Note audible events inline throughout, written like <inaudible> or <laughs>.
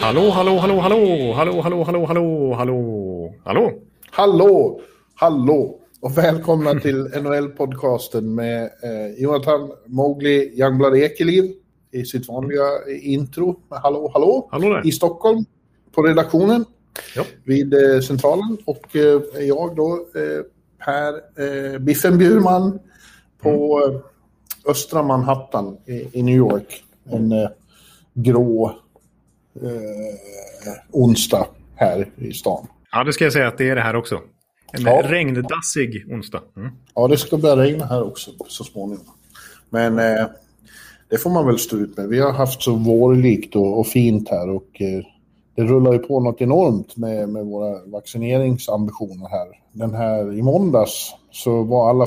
Hallå, hallå, hallå, hallå, hallå, hallå, hallå, hallå, hallå, hallå. Hallå, hallå och välkomna till <laughs> NHL-podcasten med eh, Jonathan Mowgli Youngblood Ekeliv i sitt vanliga intro. Hallå, hallå, Hallå där. i Stockholm på redaktionen Ja. vid eh, Centralen och eh, jag då eh, Per eh, Biffen Bjurman på Mm. eh, östra Manhattan i, i New York. En eh, grå eh, onsdag här i stan. Ja, det ska jag säga att det är det här också. En Ja. regndassig onsdag. Mm. Ja, det ska börja regna här också så småningom. Men eh, det får man väl stå ut med. Vi har haft så vårlikt och, och fint här och eh, det rullar ju på något enormt med, med våra vaccineringsambitioner här. Den här i måndags så var alla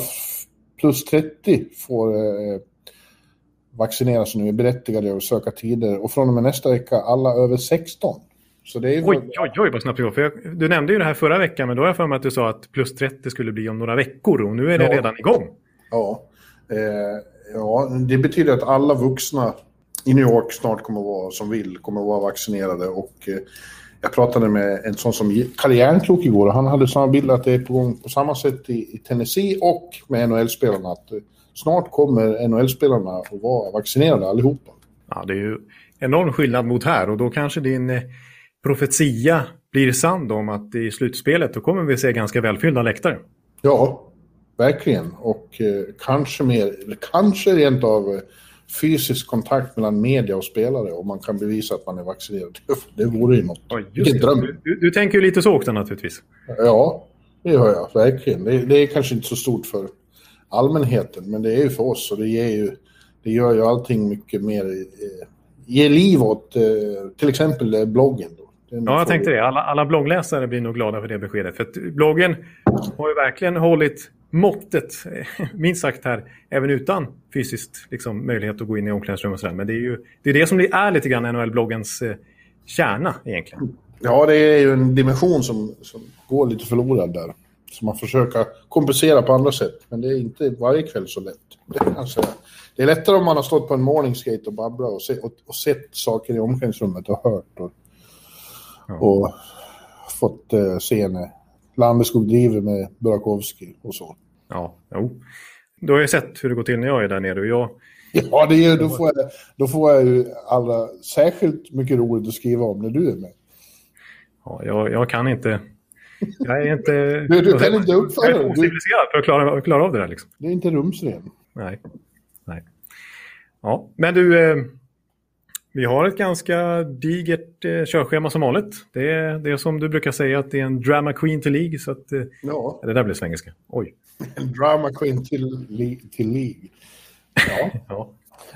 plus 30 får eh, vaccineras nu, är berättigade att söka tider och från och med nästa vecka alla över 16. Så det är Oj, oj, oj vad snabbt det går. Du nämnde ju det här förra veckan, men då har jag för mig att du sa att plus 30 skulle bli om några veckor och nu är det Ja. redan igång. Ja, eh, ja, det betyder att alla vuxna i New York snart kommer att vara, som vill, kommer att vara vaccinerade. Och, eh, jag pratade med en sån som Kalle Järnkrok igår och han hade samma bild att det är på gång på samma sätt i, i Tennessee och med NHL-spelarna. Att eh, snart kommer NHL-spelarna att vara vaccinerade allihopa. Ja, det är ju enorm skillnad mot här och då kanske din eh, profetia blir sann om att i slutspelet då kommer vi se ganska välfyllda läktare. Ja, verkligen. Och eh, kanske mer, kanske rent av eh, fysisk kontakt mellan media och spelare om man kan bevisa att man är vaccinerad. <laughs> Det vore ju något. Ja, Vilken dröm. Du, du tänker ju lite så också naturligtvis. Ja, det gör jag verkligen. Det, det är kanske inte så stort för allmänheten, men det är ju för oss och det, ger ju, det gör ju allting mycket mer, eh, ger liv åt eh, till exempel eh, bloggen. Då. Ja, jag tänkte det. Alla, alla bloggläsare blir nog glada för det beskedet. För bloggen har ju verkligen hållit måttet, <laughs> minst sagt här, även utan fysiskt liksom, möjlighet att gå in i omklädningsrum och sådär. Men det är ju det, är det som är lite grann NHL-bloggens eh, kärna egentligen. Ja, det är ju en dimension som, som går lite förlorad där. Som man försöker kompensera på andra sätt. Men det är inte varje kväll så lätt. Det, säga. det är lättare om man har stått på en morningskate och babblat och, se, och, och sett saker i omklädningsrummet och hört. Och, och fått eh, se när Landeskog driver med Burakovsky och så. Ja, jo. Du har ju sett hur det går till när jag är där nere. Och jag, <laughs> Ja, det är, då, får jag, då får jag ju alla särskilt mycket roligt att skriva om när du är med. ja, jag, jag kan inte... Jag är inte... Du- du kan inte uppföra Jag är för ociviliserad för att klara, klara av det där liksom. Det är inte rumsren. Nej. Nej. Ja, men du, eh, vi har ett ganska digert eh, körschema som vanligt. Det är, det är som du brukar säga att det är en drama queen till League. Så att, eh, Ja. det där blir svengelska. Oj. En drama queen till, li- till League. Ja. <laughs> Ja.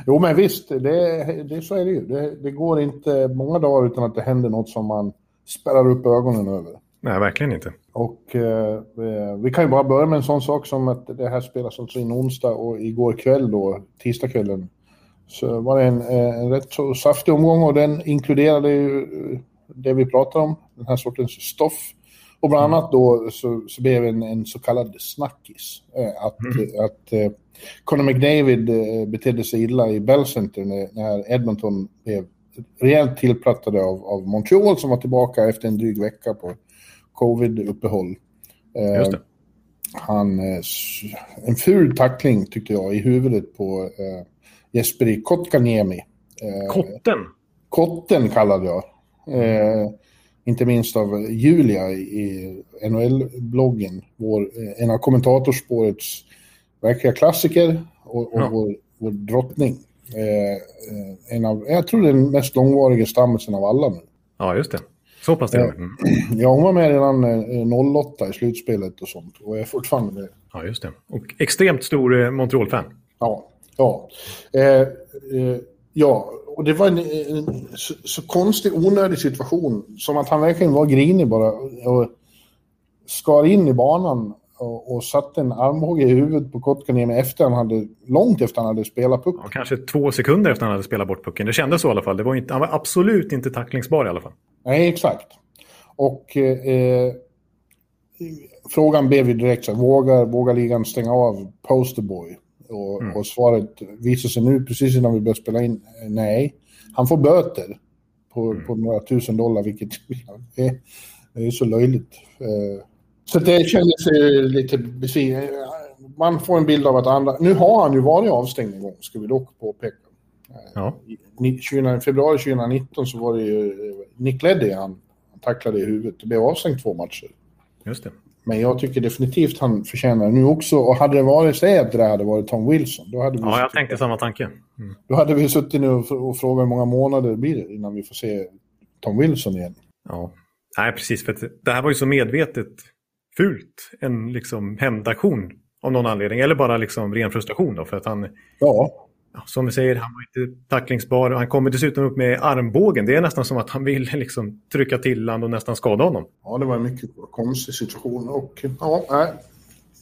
Jo, men visst, det, det, så är det ju. Det, det går inte många dagar utan att det händer något som man spärrar upp ögonen över. Nej, verkligen inte. Och eh, eh, vi kan ju bara börja med en sån sak som att det här spelas alltså in onsdag och igår kväll då, tisdagskvällen, så var det en, eh, en rätt så saftig omgång och den inkluderade ju eh, det vi pratar om, den här sortens stoff. Och bland annat då så, så blev det en, en så kallad snackis. Eh, att att eh, Conor McDavid eh, betedde sig illa i Bell Center när, när Edmonton blev rejält tillplattade av, av Montreal som var tillbaka efter en dryg vecka på covid-uppehåll. Eh, Just det. Han, eh, en ful tackling tyckte jag i huvudet på eh, Jesperi Kotkaniemi. Eh, Kotten. Kotten kallade jag. Eh, inte minst av Julia i NHL-bloggen. Vår, en av kommentatorspårets verkliga klassiker och, och Ja. vår, vår drottning. Eh, en av, jag tror den mest långvariga stammisen av alla nu. Ja, just det. Så pass det. Ja. Mm. <clears throat> Ja, hon var med redan eh, 08 i slutspelet och sånt och är fortfarande med. Ja, just det. Och extremt stor eh, Montreal-fan. Ja, ja. Eh, eh, Ja, och det var en, en så, så, konstig, onödig situation. Som att han verkligen var grinig bara. Och skar in i banan och, och satte en armbåge i huvudet på Kotkaniemi efter han hade, långt efter han hade spelat pucken. Ja, kanske två sekunder efter han hade spelat bort pucken. Det kändes så i alla fall. Det var inte, han var absolut inte tacklingsbar i alla fall. Nej, exakt. Och eh, frågan blev ju direkt så här, vågar, vågar ligan stänga av Posterboy? Och, mm. och svaret visar sig nu, precis innan vi började spela in, nej. Han får böter på, mm. på några tusen dollar, vilket <laughs> är, är så löjligt. Eh, så det kändes lite besviken. Man får en bild av att andra... Nu har han ju varit avstängd en gång, ska vi dock påpeka. Ja. I 20, februari 2019 så var det ju eh, Nick Leddy han tacklade i huvudet. Det blev avstängt två matcher. Just det. Men jag tycker definitivt han förtjänar nu också. Och hade det varit så att det hade varit Tom Wilson, då hade vi... Ja, jag tänkte samma tanke. Mm. Då hade vi suttit nu och frågat hur många månader det blir innan vi får se Tom Wilson igen. Ja, nej precis. För det här var ju så medvetet fult en liksom hämndaktion av någon anledning. Eller bara liksom ren frustration då för att han... Ja. Som vi säger, han var inte tacklingsbar. Han kommer dessutom upp med armbågen. Det är nästan som att han vill liksom trycka till honom och nästan skada honom. Ja, det var en mycket konstig situation. Och ja, nej,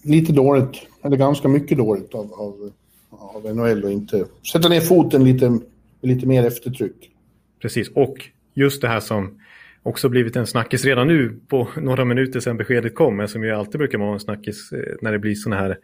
lite dåligt, eller ganska mycket dåligt av, av, av NHL att inte sätta ner foten lite, lite mer eftertryck. Precis, och just det här som också blivit en snackis redan nu på några minuter sedan beskedet kom, men som ju alltid brukar vara en snackis eh, när det blir sådana här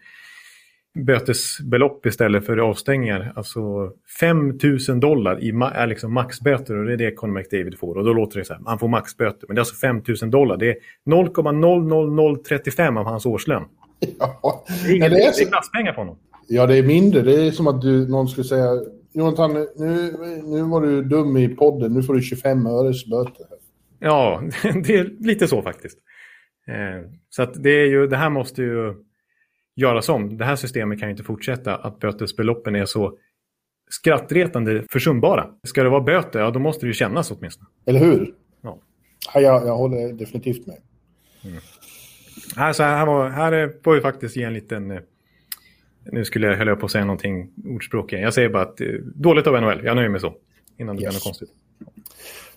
bötesbelopp istället för avstängningar. Alltså 5 000 dollar i ma är liksom maxböter och det är det Conor McDavid får. Och då låter det så här, han får maxböter. Men det är alltså 5 000 dollar. Det är 0,00035 av hans årslön. <laughs> Ja, det är, det är, så... det är klasspengar på honom. Ja, det är mindre. Det är som att du, någon skulle säga Jonathan, nu, nu var du dum i podden, nu får du 25 öres böter. Ja, <laughs> det är lite så faktiskt. Eh, så att det, är ju, det här måste ju göras om. Det här systemet kan ju inte fortsätta att bötesbeloppen är så skrattretande försumbara. Ska det vara böter, ja då måste det ju kännas åtminstone. Eller hur? Ja. ja jag, jag håller definitivt med. Mm. Här, här, var, här får vi faktiskt ge en liten... Eh, nu skulle jag, höll jag på att säga någonting ordspråk igen. Jag säger bara att eh, dåligt av NHL. Jag nöjer mig så. Innan det yes. blir något konstigt.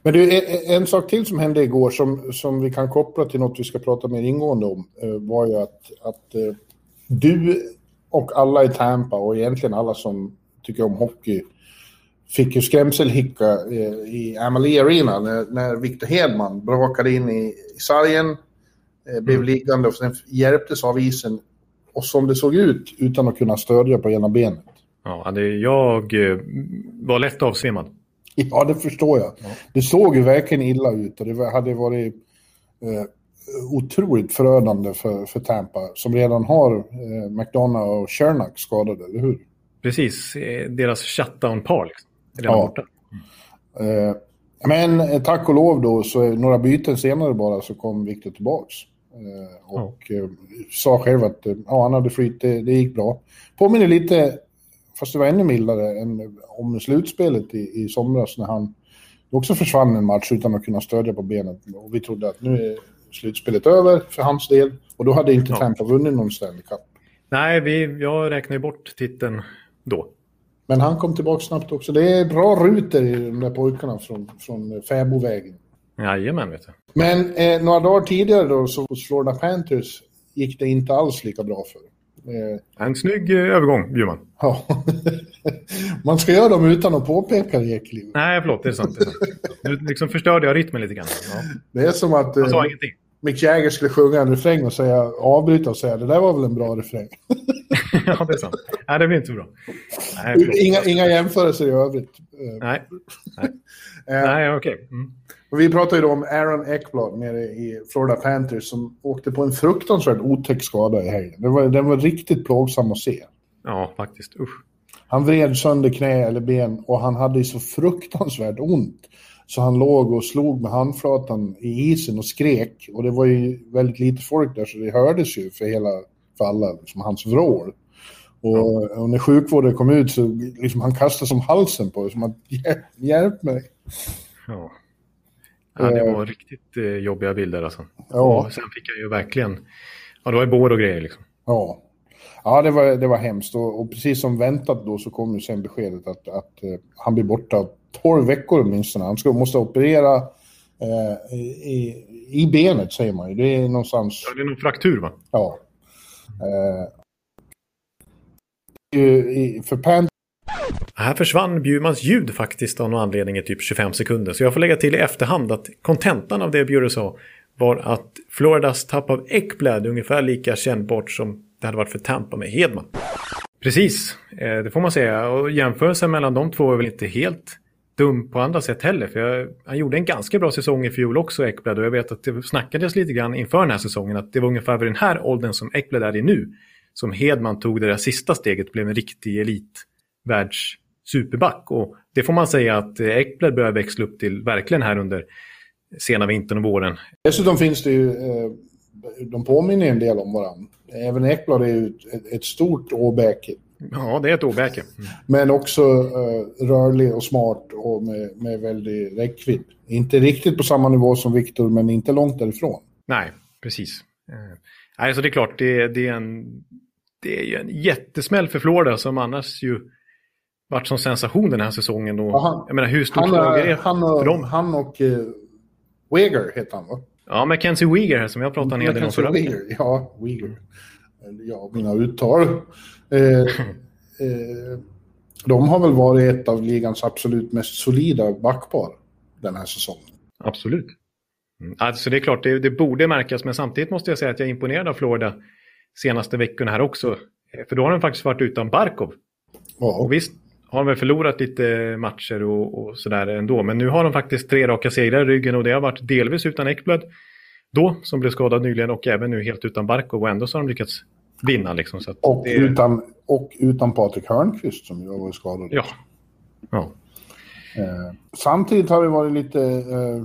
Men du, en sak till som hände igår som, som vi kan koppla till något vi ska prata mer ingående om eh, var ju att, att eh, du och alla i Tampa och egentligen alla som tycker om hockey fick ju skrämselhicka eh, i Amalie Arena när, när Victor Hedman brakade in i, i sargen, blev mm. liggande och sen hjälptes av isen och som det såg ut utan att kunna stödja på ena benet. Ja, det, jag var lätt avsvimmad. <laughs> Ja, det förstår jag. Ja. Det såg ju verkligen illa ut och det hade varit eh, otroligt förödande för, för Tampa som redan har eh, McDonough och Shernack skadade, eller hur? Precis, eh, deras shutdown-par liksom. Redan ja. borta. Eh, men eh, tack och lov då, så några byten senare bara så kom Victor tillbaks. Eh, och ja. sa själv att ja, han hade flyt, det, det gick bra. Påminner lite fast det var ännu mildare än om slutspelet i, i somras när han också försvann en match utan att kunna stödja på benet. Och vi trodde att nu är slutspelet över för hans del och då hade inte. Tampa vunnit någon Stanley Cup. Nej, vi, jag räknar ju bort titeln då. Men han kom tillbaka snabbt också. Det är bra rutor i de där pojkarna från, från Fäbovägen. Jajamän, vet du. Men eh, några dagar tidigare då så hos Florida Panthers gick det inte alls lika bra för. Eh, en snygg eh, övergång, Bjurman. Ja. <laughs> Man ska göra dem utan att påpeka det, Ekeliv. Nej, förlåt. Det är sant. Det är sant. Nu liksom förstörde jag rytmen lite grann. Ja. Det är som att eh, Mick Jagger skulle sjunga en refräng och säga, avbryta och säga det där var väl en bra refräng. <laughs> ja, det är sant. Nej, det blir inte så bra. Nej, inga, inga jämförelser i övrigt. Nej, <laughs> Nej. Nej okej. Okay. Mm. Och vi pratade ju då om Aaron Ekblad nere i Florida Panthers som åkte på en fruktansvärt otäck skada i helgen. Den var, den var riktigt plågsam att se. Ja, faktiskt. Usch. Han vred sönder knä eller ben och han hade så fruktansvärt ont. Så han låg och slog med handflatan i isen och skrek. Och det var ju väldigt lite folk där så det hördes ju för, hela, för alla, liksom hans vrål. Och, ja. och, när sjukvården kom ut så liksom han kastade som halsen på som att hjälp, hjälp mig. Ja. Ja, det var riktigt eh, jobbiga bilder alltså. Ja. Och sen fick jag ju verkligen, ja det var ju bår och grejer liksom. Ja. Ja, det var, det var hemskt. Och, och precis som väntat då så kom ju sen beskedet att, att uh, han blir borta 12 veckor åtminstone. Han ska, måste operera uh, i, i benet, säger man ju. Det är någonstans... Ja, det är någon fraktur, va? Ja. Uh, för Pan här försvann Bjurmans ljud faktiskt av någon anledning i typ 25 sekunder. Så jag får lägga till i efterhand att kontentan av det Bjure sa var att Floridas tapp av Ekblad är ungefär lika kännbart som det hade varit för Tampa med Hedman. Precis, eh, det får man säga. Och jämförelsen mellan de två är väl inte helt dum på andra sätt heller. För jag, han gjorde en ganska bra säsong i fjol också, Ekblad. Och jag vet att det snackades lite grann inför den här säsongen att det var ungefär vid den här åldern som Ekblad är i nu. Som Hedman tog det där sista steget blev en riktig elitvärlds superback. Och det får man säga att Ekblad börjar växla upp till verkligen här under sena vintern och våren. Dessutom finns det ju, eh, de påminner en del om varandra. Även Ekblad är ju ett, stort åbäke. Ja, det är ett åbäke. Mm. Men också uh, rörlig och smart och med, med väldig räckvidd. Inte riktigt på samma nivå som Viktor, men inte långt därifrån. Nej, precis. Uh, alltså det är klart, det, det, är en, det är ju en jättesmäll för Florida som annars ju varit som sensation den här säsongen. Och, han, jag menar, hur stort lag är det han och, för dem? Han och uh, Weger heter han va? Ja, Mackenzie Weger här som jag pratade en hel del om förra veckan. Ja, Weger. Ja, mina uttal. Eh, <laughs> eh, de har väl varit ett av ligans absolut mest solida backpar den här säsongen. Absolut. Mm. Alltså det är klart, det, det, borde märkas, men samtidigt måste jag säga att jag är imponerad av Florida senaste veckorna här också. För då har de faktiskt varit utan Barkov. Ja. Och visst, har väl förlorat lite matcher och, och sådär ändå. Men nu har de faktiskt tre raka segrar i ryggen och det har varit delvis utan Ekblad då, som blev skadad nyligen, och även nu helt utan Barkov. Och ändå så har de lyckats vinna. Liksom, så och, det... utan, och utan Patrik Hörnqvist som ju har varit skadad. Ja. ja. Eh, samtidigt har det varit lite eh,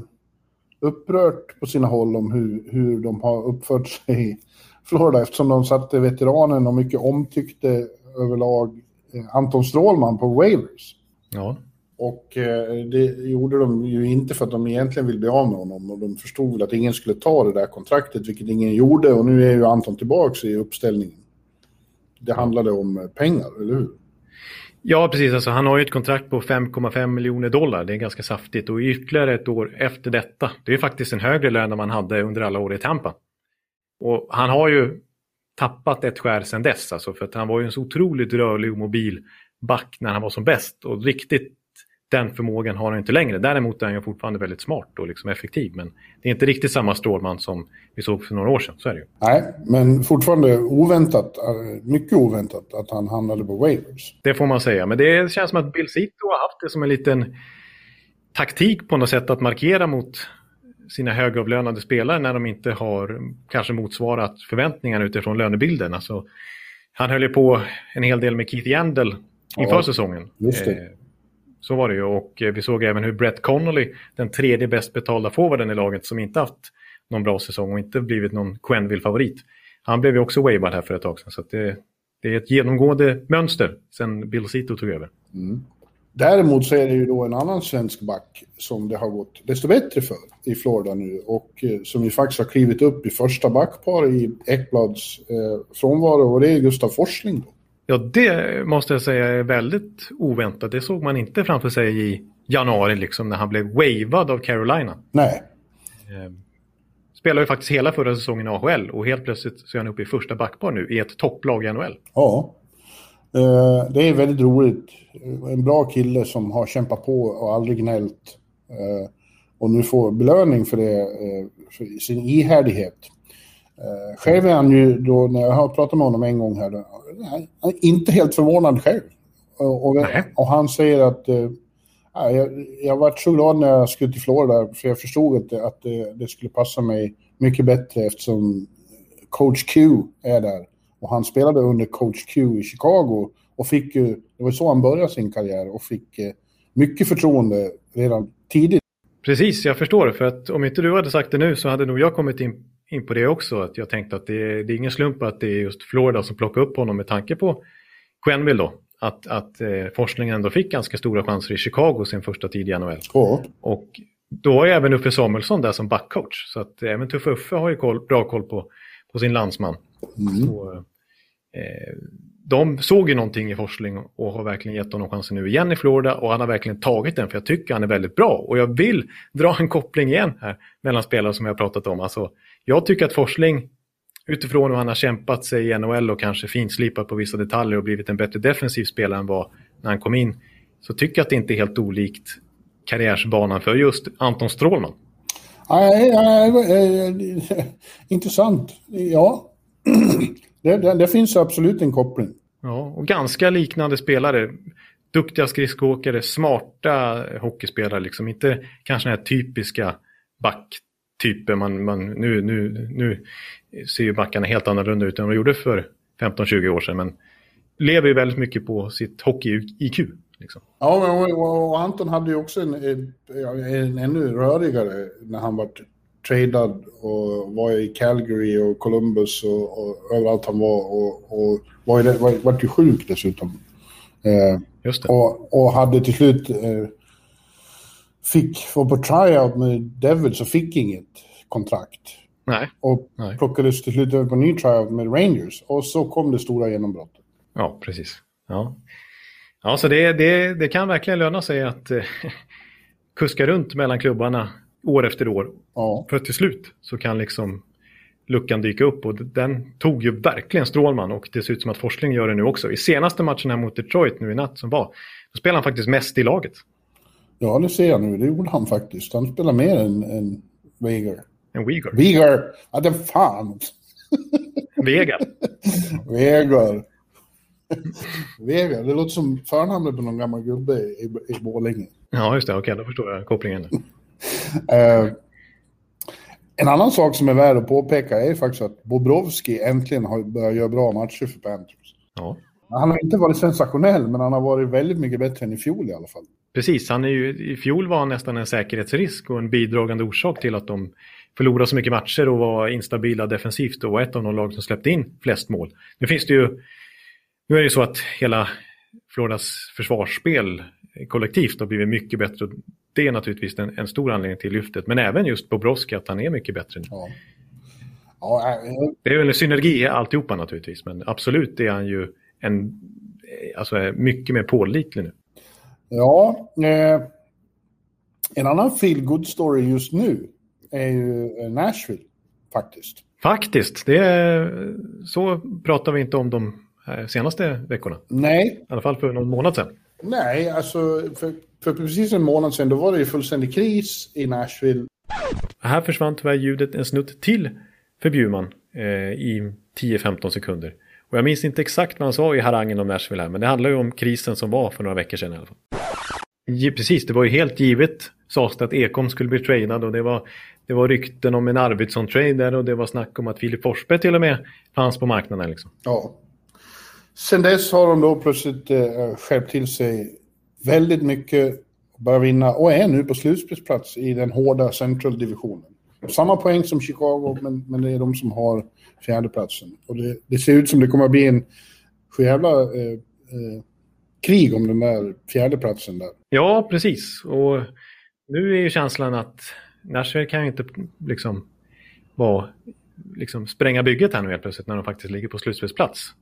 upprört på sina håll om hur, hur de har uppfört sig i Florida eftersom de satte veteranen och mycket omtyckte överlag Anton Strålman på Waivers. Ja. Och eh, det gjorde de ju inte för att de egentligen vill bli av med honom. Och de förstod väl att ingen skulle ta det där kontraktet, vilket ingen gjorde. Och nu är ju Anton tillbaka i uppställningen. Det handlade om eh, pengar, eller hur? Ja, precis. Alltså, han har ju ett kontrakt på 5,5 miljoner dollar. Det är ganska saftigt. Och ytterligare ett år efter detta. Det är faktiskt en högre lön än man hade under alla år i Tampa. Och han har ju tappat ett skär sedan dess. Alltså, för att han var ju en så otroligt rörlig och mobil back när han var som bäst. Och riktigt den förmågan har han inte längre. Däremot är han fortfarande väldigt smart och liksom effektiv. Men det är inte riktigt samma Strålman som vi såg för några år sedan. Så är det ju. Nej, men fortfarande oväntat, eh, mycket oväntat att han hamnade på waivers. Det får man säga. Men det känns som att Bill Zito har haft det som en liten taktik på något sätt att markera mot sina högavlönade spelare när de inte har kanske motsvarat förväntningarna utifrån lönebilden. Alltså, han höll ju på en hel del med Keith Yandel inför ja, säsongen. Eh, så var det ju och eh, vi såg även hur Brett Connolly, den tredje bäst betalda forwarden i laget som inte haft någon bra säsong och inte blivit någon Quenville-favorit. Han blev ju också wavad här för ett tag sedan så det, det, är ett genomgående mönster sen Bill Zito tog över. Mm. Däremot så är det ju då en annan svensk back som det har gått desto bättre för i Florida nu och eh, som ju faktiskt har klivit upp i första backpar i Ekblads eh, frånvaro och det är Gustav Forsling. Då. Ja, det måste jag säga är väldigt oväntat. Det såg man inte framför sig i januari liksom när han blev wavad av Carolina. Nej. Eh, spelade ju faktiskt hela förra säsongen i AHL och helt plötsligt så är han uppe i första backpar nu i ett topplag i NHL. Ja. Eh, det är väldigt roligt. En bra kille som har kämpat på och aldrig gnällt. Eh, och nu får belöning för det, eh, för sin ihärdighet. Själv är han ju då, när jag har pratat med honom en gång här, han är inte helt förvånad själv. Och, och han säger att ja, jag, jag var så glad när jag skulle till Florida för jag förstod att, att det, det skulle passa mig mycket bättre eftersom coach Q är där. Och han spelade under coach Q i Chicago och fick ju, det var så han började sin karriär och fick eh, mycket förtroende redan tidigt. Precis, jag förstår. För att om inte du hade sagt det nu så hade nog jag kommit in, in på det också. Att jag tänkte att det, det är ingen slump att det är just Florida som plockar upp honom med tanke på Quenville då. Att, att eh, forskningen ändå fick ganska stora chanser i Chicago sin första tid i NHL. Oh. Och då är även Uffe Samuelsson där som backcoach. Så att även Tuffe Uffe har ju koll, bra koll på, på sin landsman. Mm. Så, Eh, de såg ju någonting i Forsling och har verkligen gett honom chansen nu igen i Florida och han har verkligen tagit den för jag tycker han är väldigt bra. Och jag vill dra en koppling igen här mellan spelare som jag har pratat om. Alltså, jag tycker att Forsling utifrån hur han har kämpat sig i NHL och kanske finslipat på vissa detaljer och blivit en bättre defensiv spelare än vad när han kom in så tycker jag att det inte är helt olikt karriärsbanan för just Anton Strålman. Nej, nej, eh, eh, intressant. Ja, <clears throat> det, det, det, finns absolut en koppling. Ja, och ganska liknande spelare. Duktiga skridskoåkare, smarta hockeyspelare, liksom inte kanske den här typiska backtypen. Man, man, nu, nu, nu ser ju backarna helt annorlunda ut än vad de gjorde för 15-20 år sedan, men lever ju väldigt mycket på sitt hockey-IQ. Liksom. Ja, och, och, Anton hade ju också en, en, en ännu rörigare när han var tradad och var i Calgary och Columbus och, och överallt han var och, och var, ju, var, var ju sjuk dessutom. Eh, Just det. Och, och hade till slut eh, fick, var på tryout med Devils och fick inget kontrakt. Nej. Och Nej. plockades till slut över på ny tryout med Rangers. Och så kom det stora genombrottet. Ja, precis. Ja, ja så det, det, det kan verkligen löna sig att eh, <laughs> kuska runt mellan klubbarna år efter år. Ja. För till slut så kan liksom luckan dyka upp och den tog ju verkligen Strålman och det ser ut som att Forsling gör det nu också. I senaste matchen här mot Detroit nu i natt som var, då spelade han faktiskt mest i laget. Ja, det ser jag nu. Det gjorde han faktiskt. Han spelar mer än, än Weger. En Weger. Weger! Ja, den fan! Vegar. Vegar. <laughs> Vegar, det låter som förnamnet på någon gammal gubbe i, i Borlänge. Ja, just det. Okej, då förstår jag kopplingen. Uh, en annan sak som är värd att påpeka är faktiskt att Bobrovski äntligen har börjat göra bra matcher för Panthers. Ja. Han har inte varit sensationell, men han har varit väldigt mycket bättre än i fjol i alla fall. Precis, han är ju, i fjol var han nästan en säkerhetsrisk och en bidragande orsak till att de förlorade så mycket matcher och var instabila defensivt och var ett av de lag som släppte in flest mål. Nu finns det ju, nu är det så att hela Floridas försvarsspel kollektivt har blivit mycket bättre. Det är naturligtvis en, en stor anledning till lyftet, men även just Bobrovski att han är mycket bättre nu. Ja. Ja, äh, Det är väl en synergi alltihopa naturligtvis, men absolut är han ju en, alltså mycket mer pålitlig nu. Ja, eh, en annan feel good story just nu är ju Nashville faktiskt. Faktiskt, det är, så pratar vi inte om de senaste veckorna. Nej. I alla fall för någon månad sedan. Nej, alltså för, för precis en månad sedan då var det ju fullständig kris i Nashville. Här försvann tyvärr ljudet en snutt till för Bjurman eh, i 10-15 sekunder. Och jag minns inte exakt vad han sa i harangen om Nashville här, men det handlar ju om krisen som var för några veckor sedan i alla fall. Ja, precis, det var ju helt givet sades det att Ekholm skulle bli tradad och det var, det var rykten om en Arvidsson-trade där och det var snack om att Filip Forsberg till och med fanns på marknaden. Liksom. Ja. Sen dess har de då plötsligt eh, skärpt till sig väldigt mycket, bör vinna och är nu på slutspelsplats i den hårda central-divisionen. Samma poäng som Chicago, men, men det är de som har fjärdeplatsen. Och det, det ser ut som det kommer att bli en sjujävla eh, eh, krig om den där fjärdeplatsen där. Ja, precis. Och nu är ju känslan att Nashville kan ju inte liksom vara liksom spränga bygget här nu helt plötsligt när de faktiskt ligger på slutspelsplats.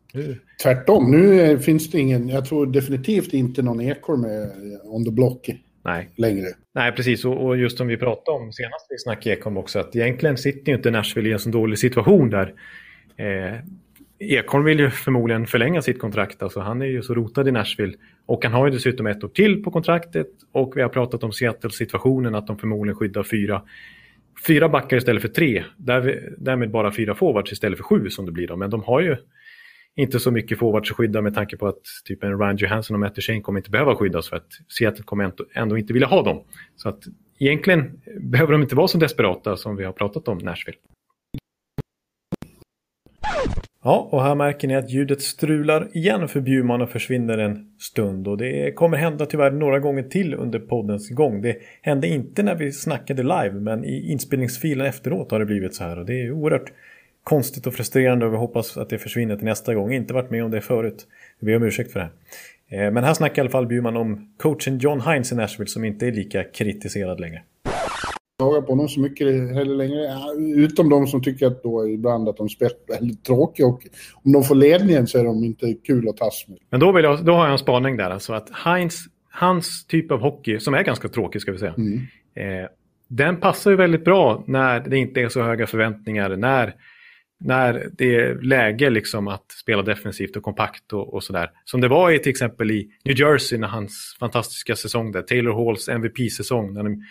Tvärtom, nu finns det ingen, jag tror definitivt inte någon Ekor med on the block Nej. längre. Nej, precis. Och, just som vi pratade om senast vi snackade Ekholm också, att egentligen sitter ju inte Nashville i en så dålig situation där. Eh, Ekholm vill ju förmodligen förlänga sitt kontrakt, alltså han är ju så rotad i Nashville. Och han har ju dessutom ett år till på kontraktet och vi har pratat om Seattle-situationen att de förmodligen skyddar fyra, fyra backar istället för tre. Där, därmed bara fyra forwards istället för sju som det blir då. Men de har ju inte så mycket forwards att skydda med tanke på att typ en Ryan Johansson och Matt Duchene kommer inte behöva skyddas för att Seattle kommer ändå inte vilja ha dem. Så att egentligen behöver de inte vara så desperata som vi har pratat om Nashville. Ja, och här märker ni att ljudet strular igen för Bjurman och försvinner en stund. Och det kommer hända tyvärr några gånger till under poddens gång. Det hände inte när vi snackade live, men i inspelningsfilen efteråt har det blivit så här. Och det är oerhört konstigt och frustrerande och vi hoppas att det försvinner till nästa gång. Inte varit med om det förut. Vi ber om ursäkt för det här. Men här snackar i alla fall Bjurman om coachen John Hines i Nashville som inte är lika kritiserad längre. klaga på honom så mycket heller längre. Utom de som tycker att då ibland att de spelar väldigt tråkiga och om de får ledningen så är de inte kul att tas med. Men då, vill jag, då har jag en spaning där. Alltså att Heinz, hans typ av hockey, som är ganska tråkig ska vi säga, mm. eh, den passar ju väldigt bra när det inte är så höga förväntningar, när när det är läge liksom att spela defensivt och kompakt och, och sådär. Som det var i till exempel i New Jersey när hans fantastiska säsong där, Taylor Halls MVP-säsong, när de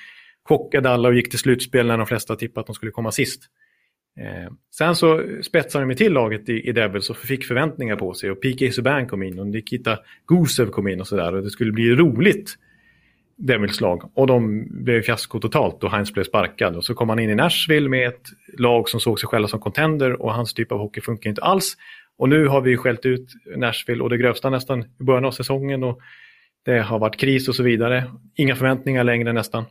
chockade alla och gick till slutspel när de flesta tippade att de skulle komma sist. Eh, sen så spetsade de till laget i, i Devils och fick förväntningar på sig och PK Subban kom in och Nikita Gusev kom in och sådär och det skulle bli roligt Devils lag. Och de blev fiasko totalt och Heinz blev sparkad. Och så kom han in i Nashville med ett lag som såg sig själva som contender och hans typ av hockey funkar inte alls. Och nu har vi skällt ut Nashville och det grövsta nästan i början av säsongen. Och det har varit kris och så vidare. Inga förväntningar längre nästan.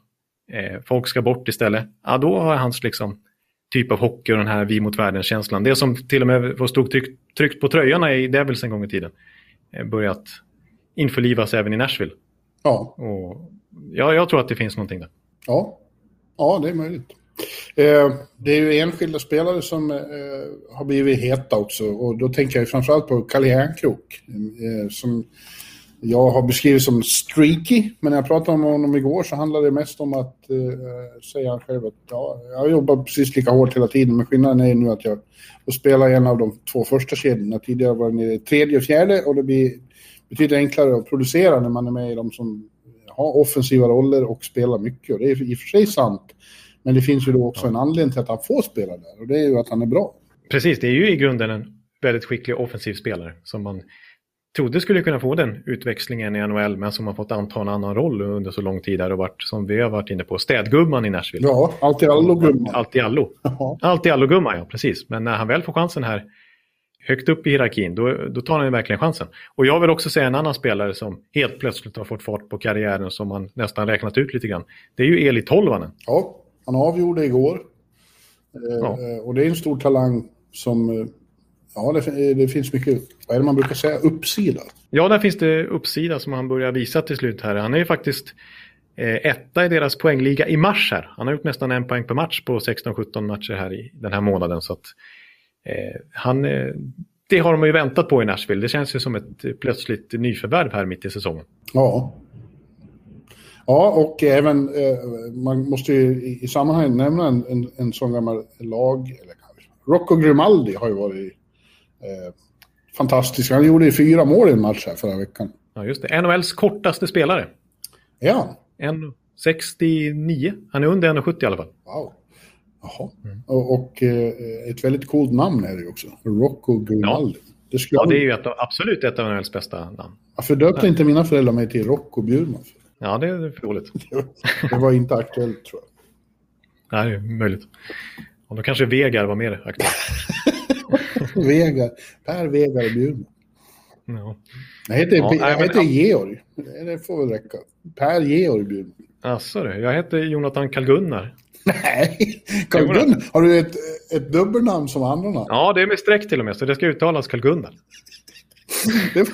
Eh, folk ska bort istället. Ja, då har hans liksom, typ av hockey och den här vi mot världen-känslan. Det som till och med stod tryckt, tryckt på tröjorna i Devils en gång i tiden. Eh, börjat införlivas även i Nashville. Ja. Och ja, jag tror att det finns någonting där. Ja, ja det är möjligt. Eh, det är ju enskilda spelare som eh, har blivit heta också och då tänker jag framförallt på Kalle Järnkrok eh, som jag har beskrivit som streaky, men när jag pratade om honom igår så handlade det mest om att eh, säga själv att ja, jag jobbar precis lika hårt hela tiden, men skillnaden är nu att jag får spela en av de två första kedjorna. Tidigare var det nere i tredje och fjärde och det blir betydligt enklare att producera när man är med i de som har offensiva roller och spelar mycket. Och det är i och för sig sant. Men det finns ju då också en anledning till att han får spela där och det är ju att han är bra. Precis, det är ju i grunden en väldigt skicklig offensiv spelare som man trodde skulle kunna få den utväxlingen i NHL men som har fått anta en annan roll under så lång tid där och varit, som vi har varit inne på, städgumman i Nashville. Ja, allt i allo-gumman. Allt i allo. <laughs> Allt i allo-gumman, ja precis. Men när han väl får chansen här högt upp i hierarkin, då, då tar han ju verkligen chansen. Och jag vill också säga en annan spelare som helt plötsligt har fått fart på karriären som man nästan räknat ut lite grann. Det är ju Eli Tolvanen. Ja, han avgjorde igår. Ja. Eh, och det är en stor talang som... Eh, ja, det, det, finns mycket, vad är det man brukar säga, uppsida? Ja, där finns det uppsida som han börjar visa till slut här. Han är ju faktiskt eh, etta i deras poängliga i mars här. Han har gjort nästan en poäng per match på 16-17 matcher här i den här månaden. Så att han, eh, det har de ju väntat på i Nashville. Det känns ju som ett plötsligt nyförvärv här mitt i säsongen. Ja. Ja, och även, eh, man måste ju i, sammanhanget nämna en, en, en sån gammal lag, eller Rocco Grimaldi har ju varit eh, fantastisk. Han gjorde ju fyra mål i en match här förra veckan. Ja, just det. NHLs kortaste spelare. Ja. 1,69. Han är under 1,70 i alla fall. Wow. Jaha. Mm. Och, och eh, ett väldigt coolt namn är det ju också. Rocco Grimaldi. Ja. Det, ja, det är ju ett, absolut ett av NHLs bästa namn. Varför döpte inte mina föräldrar mig till Rocco Bjurman? Ja, det är förståeligt. <laughs> det var inte aktuellt tror jag. Nej, det är möjligt. Och då kanske Vegar var mer aktuellt. <laughs> Vegar. Per Vegar Bjurman. Ja. Jag heter, ja, jag heter men... Georg. Det får väl räcka. Per Georg Bjurman. Du, jag heter Jonathan Karl-Gunnar. <laughs> Nej, Carl Gunnar. Har du ett, ett dubbelnamn som andra? Ja, det är med streck till och med, så det ska uttalas Carl Gunnar. <laughs> det,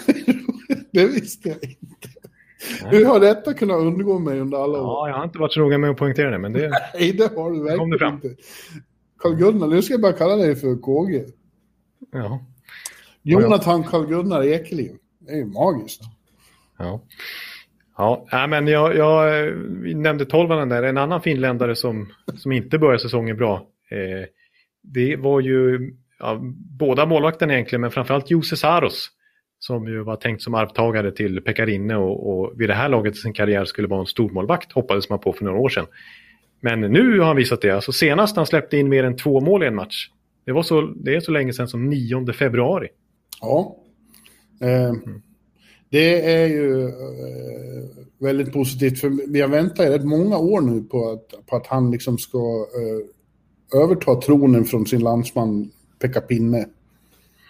det visste jag inte. Hur har detta kunnat undgå mig under alla år? Ja, jag har inte varit så noga med att poängtera det, men det... <laughs> Nej, det har du verkligen inte. Carl Gunnar, nu ska jag bara kalla dig för KG. Ja. Jonathan Carl Gunnar Ekeliv. Det är ju magiskt. Ja. Ja, men jag, jag nämnde tolvanen där. En annan finländare som, som inte började säsongen bra. Eh, det var ju ja, båda målvakterna egentligen, men framförallt Jose Saros. Som ju var tänkt som arvtagare till Pekarinne och, och vid det här laget i sin karriär skulle vara en stormålvakt, hoppades man på för några år sedan. Men nu har han visat det. Alltså senast han släppte in mer än två mål i en match. Det, var så, det är så länge sedan som 9 februari. Ja. Eh, mm. Det är ju eh, väldigt positivt, för vi har väntat i rätt många år nu på att, på att han liksom ska eh, överta tronen från sin landsman Pekka Pinne.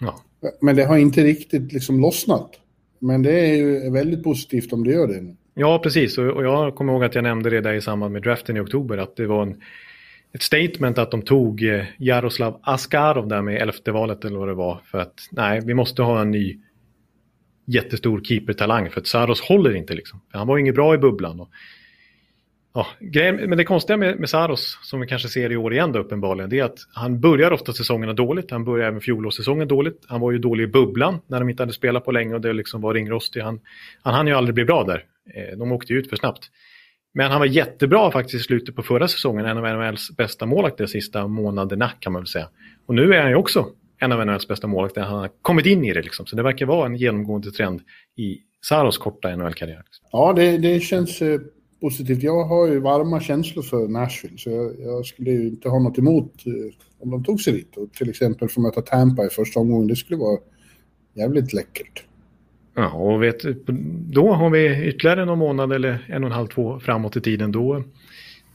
Ja. Men det har inte riktigt liksom lossnat. Men det är ju väldigt positivt om det gör det. Ja, precis. Och jag kommer ihåg att jag nämnde det där i samband med draften i oktober. Att det var en, ett statement att de tog eh, Jaroslav Askarov där med elfte valet eller vad det var. För att nej, vi måste ha en ny jättestor keepertalang för att Saros håller inte liksom. Han var inget bra i bubblan. Och, ja, grejen, men det konstiga med, med Saros, som vi kanske ser i år igen då uppenbarligen, det är att han börjar ofta säsongerna dåligt. Han börjar även fjolårssäsongen dåligt. Han var ju dålig i bubblan när de inte hade spelat på länge och det liksom var ringrostig. Han, han hann ju aldrig bli bra där. Eh, de åkte ju ut för snabbt. Men han var jättebra faktiskt i slutet på förra säsongen, en av NHLs bästa målvakter de sista månaderna kan man väl säga. Och nu är han ju också en av NHLs bästa målvakter. Han har kommit in i det liksom. Så det verkar vara en genomgående trend i Saros korta NHL-karriär. Ja, det, det känns eh, positivt. Jag har ju varma känslor för Nashville, så jag, jag skulle ju inte ha något emot eh, om de tog sig dit och till exempel få möta Tampa i första omgången. Det skulle vara jävligt läckert. Ja, och vet, då har vi ytterligare någon månad eller en och en halv, två framåt i tiden. Då,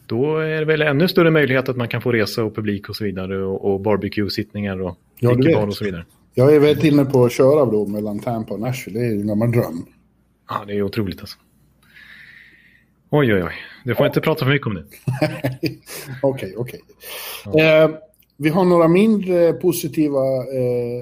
då är det väl ännu större möjlighet att man kan få resa och publik och så vidare och, och barbecue-sittningar och ja, och så vidare. Jag är väldigt inne på att köra då mellan Tampa och Nashville. Det är ju en gammal dröm. Ja, det är otroligt alltså. Oj, oj, oj. Du får ja. inte prata för mycket om det. <laughs> Okej, okej. Ja. Eh, vi har några mindre positiva... Eh,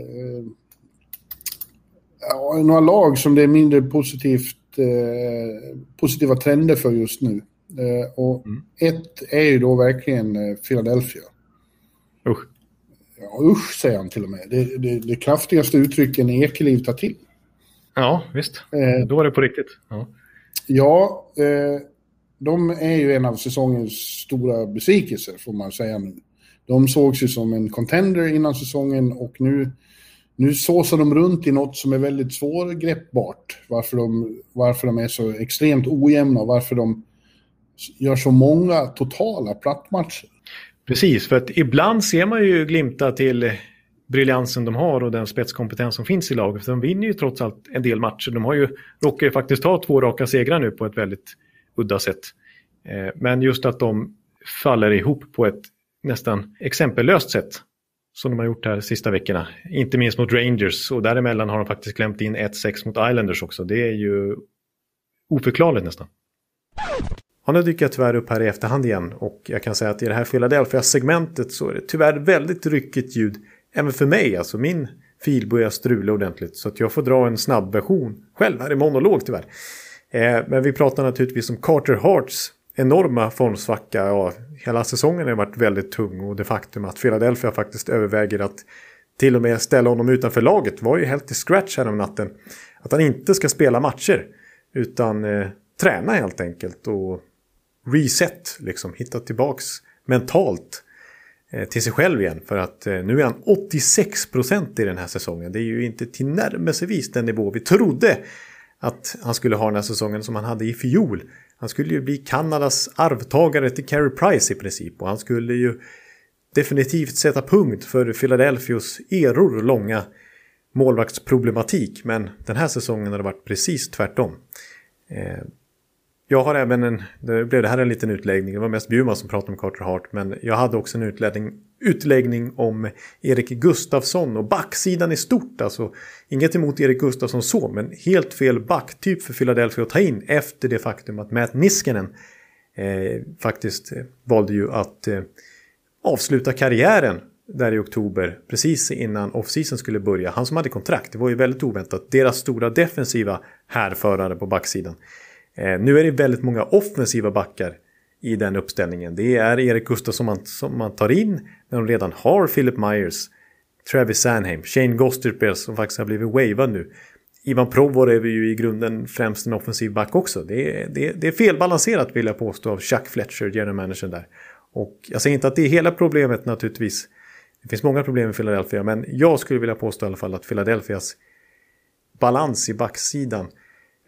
eh, några lag som det är mindre positivt, eh, positiva trender för just nu. Eh, och mm. ett är ju då verkligen eh, Philadelphia. Usch. Ja, usch säger han till och med. Det, det, det kraftigaste uttrycken Ekeliv tar till. Ja, visst. Eh, då var det på riktigt. Ja, ja eh, de är ju en av säsongens stora besvikelser, får man säga nu. De sågs ju som en contender innan säsongen och nu, nu såsar de runt i något som är väldigt svårgreppbart. Varför de, varför de är så extremt ojämna och varför de gör så många totala plattmatcher. Precis, för att ibland ser man ju glimta till briljansen de har och den spetskompetens som finns i laget. För de vinner ju trots allt en del matcher. De har ju, råkar ju faktiskt ta två raka segrar nu på ett väldigt udda sätt. Eh, men just att de faller ihop på ett nästan exempellöst sätt. Som de har gjort här de sista veckorna. Inte minst mot Rangers och däremellan har de faktiskt klämt in 1-6 mot Islanders också. Det är ju oförklarligt nästan. Nu dyker jag tyvärr upp här i efterhand igen och jag kan säga att i det här Philadelphia-segmentet så är det tyvärr väldigt ryckigt ljud även för mig. Alltså min fil börjar strula ordentligt så att jag får dra en snabb version själv här i monolog tyvärr. Eh, men vi pratar naturligtvis om Carter Harts enorma formsvacka. Ja, hela säsongen har varit väldigt tung och det faktum att Philadelphia faktiskt överväger att till och med ställa honom utanför laget var ju helt i scratch här om natten. Att han inte ska spela matcher utan eh, träna helt enkelt och reset, liksom hitta tillbaks mentalt eh, till sig själv igen. För att eh, nu är han 86% i den här säsongen. Det är ju inte tillnärmelsevis den nivå vi trodde att han skulle ha den här säsongen som han hade i fjol. Han skulle ju bli Kanadas arvtagare till Carey Price i princip och han skulle ju definitivt sätta punkt för Philadelphias eror långa målvaktsproblematik. Men den här säsongen har det varit precis tvärtom. Eh, jag har även en, det blev det här en liten utläggning, det var mest Bjurman som pratade om Carter Hart, men jag hade också en utläggning, utläggning om Erik Gustafsson och backsidan i stort. Alltså, inget emot Erik Gustafsson så, men helt fel backtyp för Philadelphia att ta in efter det faktum att Matt Niskanen eh, faktiskt eh, valde ju att eh, avsluta karriären där i oktober, precis innan offseason skulle börja. Han som hade kontrakt, det var ju väldigt oväntat. Deras stora defensiva härförare på backsidan. Eh, nu är det väldigt många offensiva backar i den uppställningen. Det är Erik Gustafsson man, som man tar in när de redan har Philip Myers, Travis Sanheim, Shane Gosterpel som faktiskt har blivit wavad nu. Ivan Provor är vi ju i grunden främst en offensiv back också. Det är, det, det är felbalanserat vill jag påstå av Chuck Fletcher, general manager där. Och jag säger inte att det är hela problemet naturligtvis. Det finns många problem i Philadelphia, men jag skulle vilja påstå i alla fall att Philadelphias balans i backsidan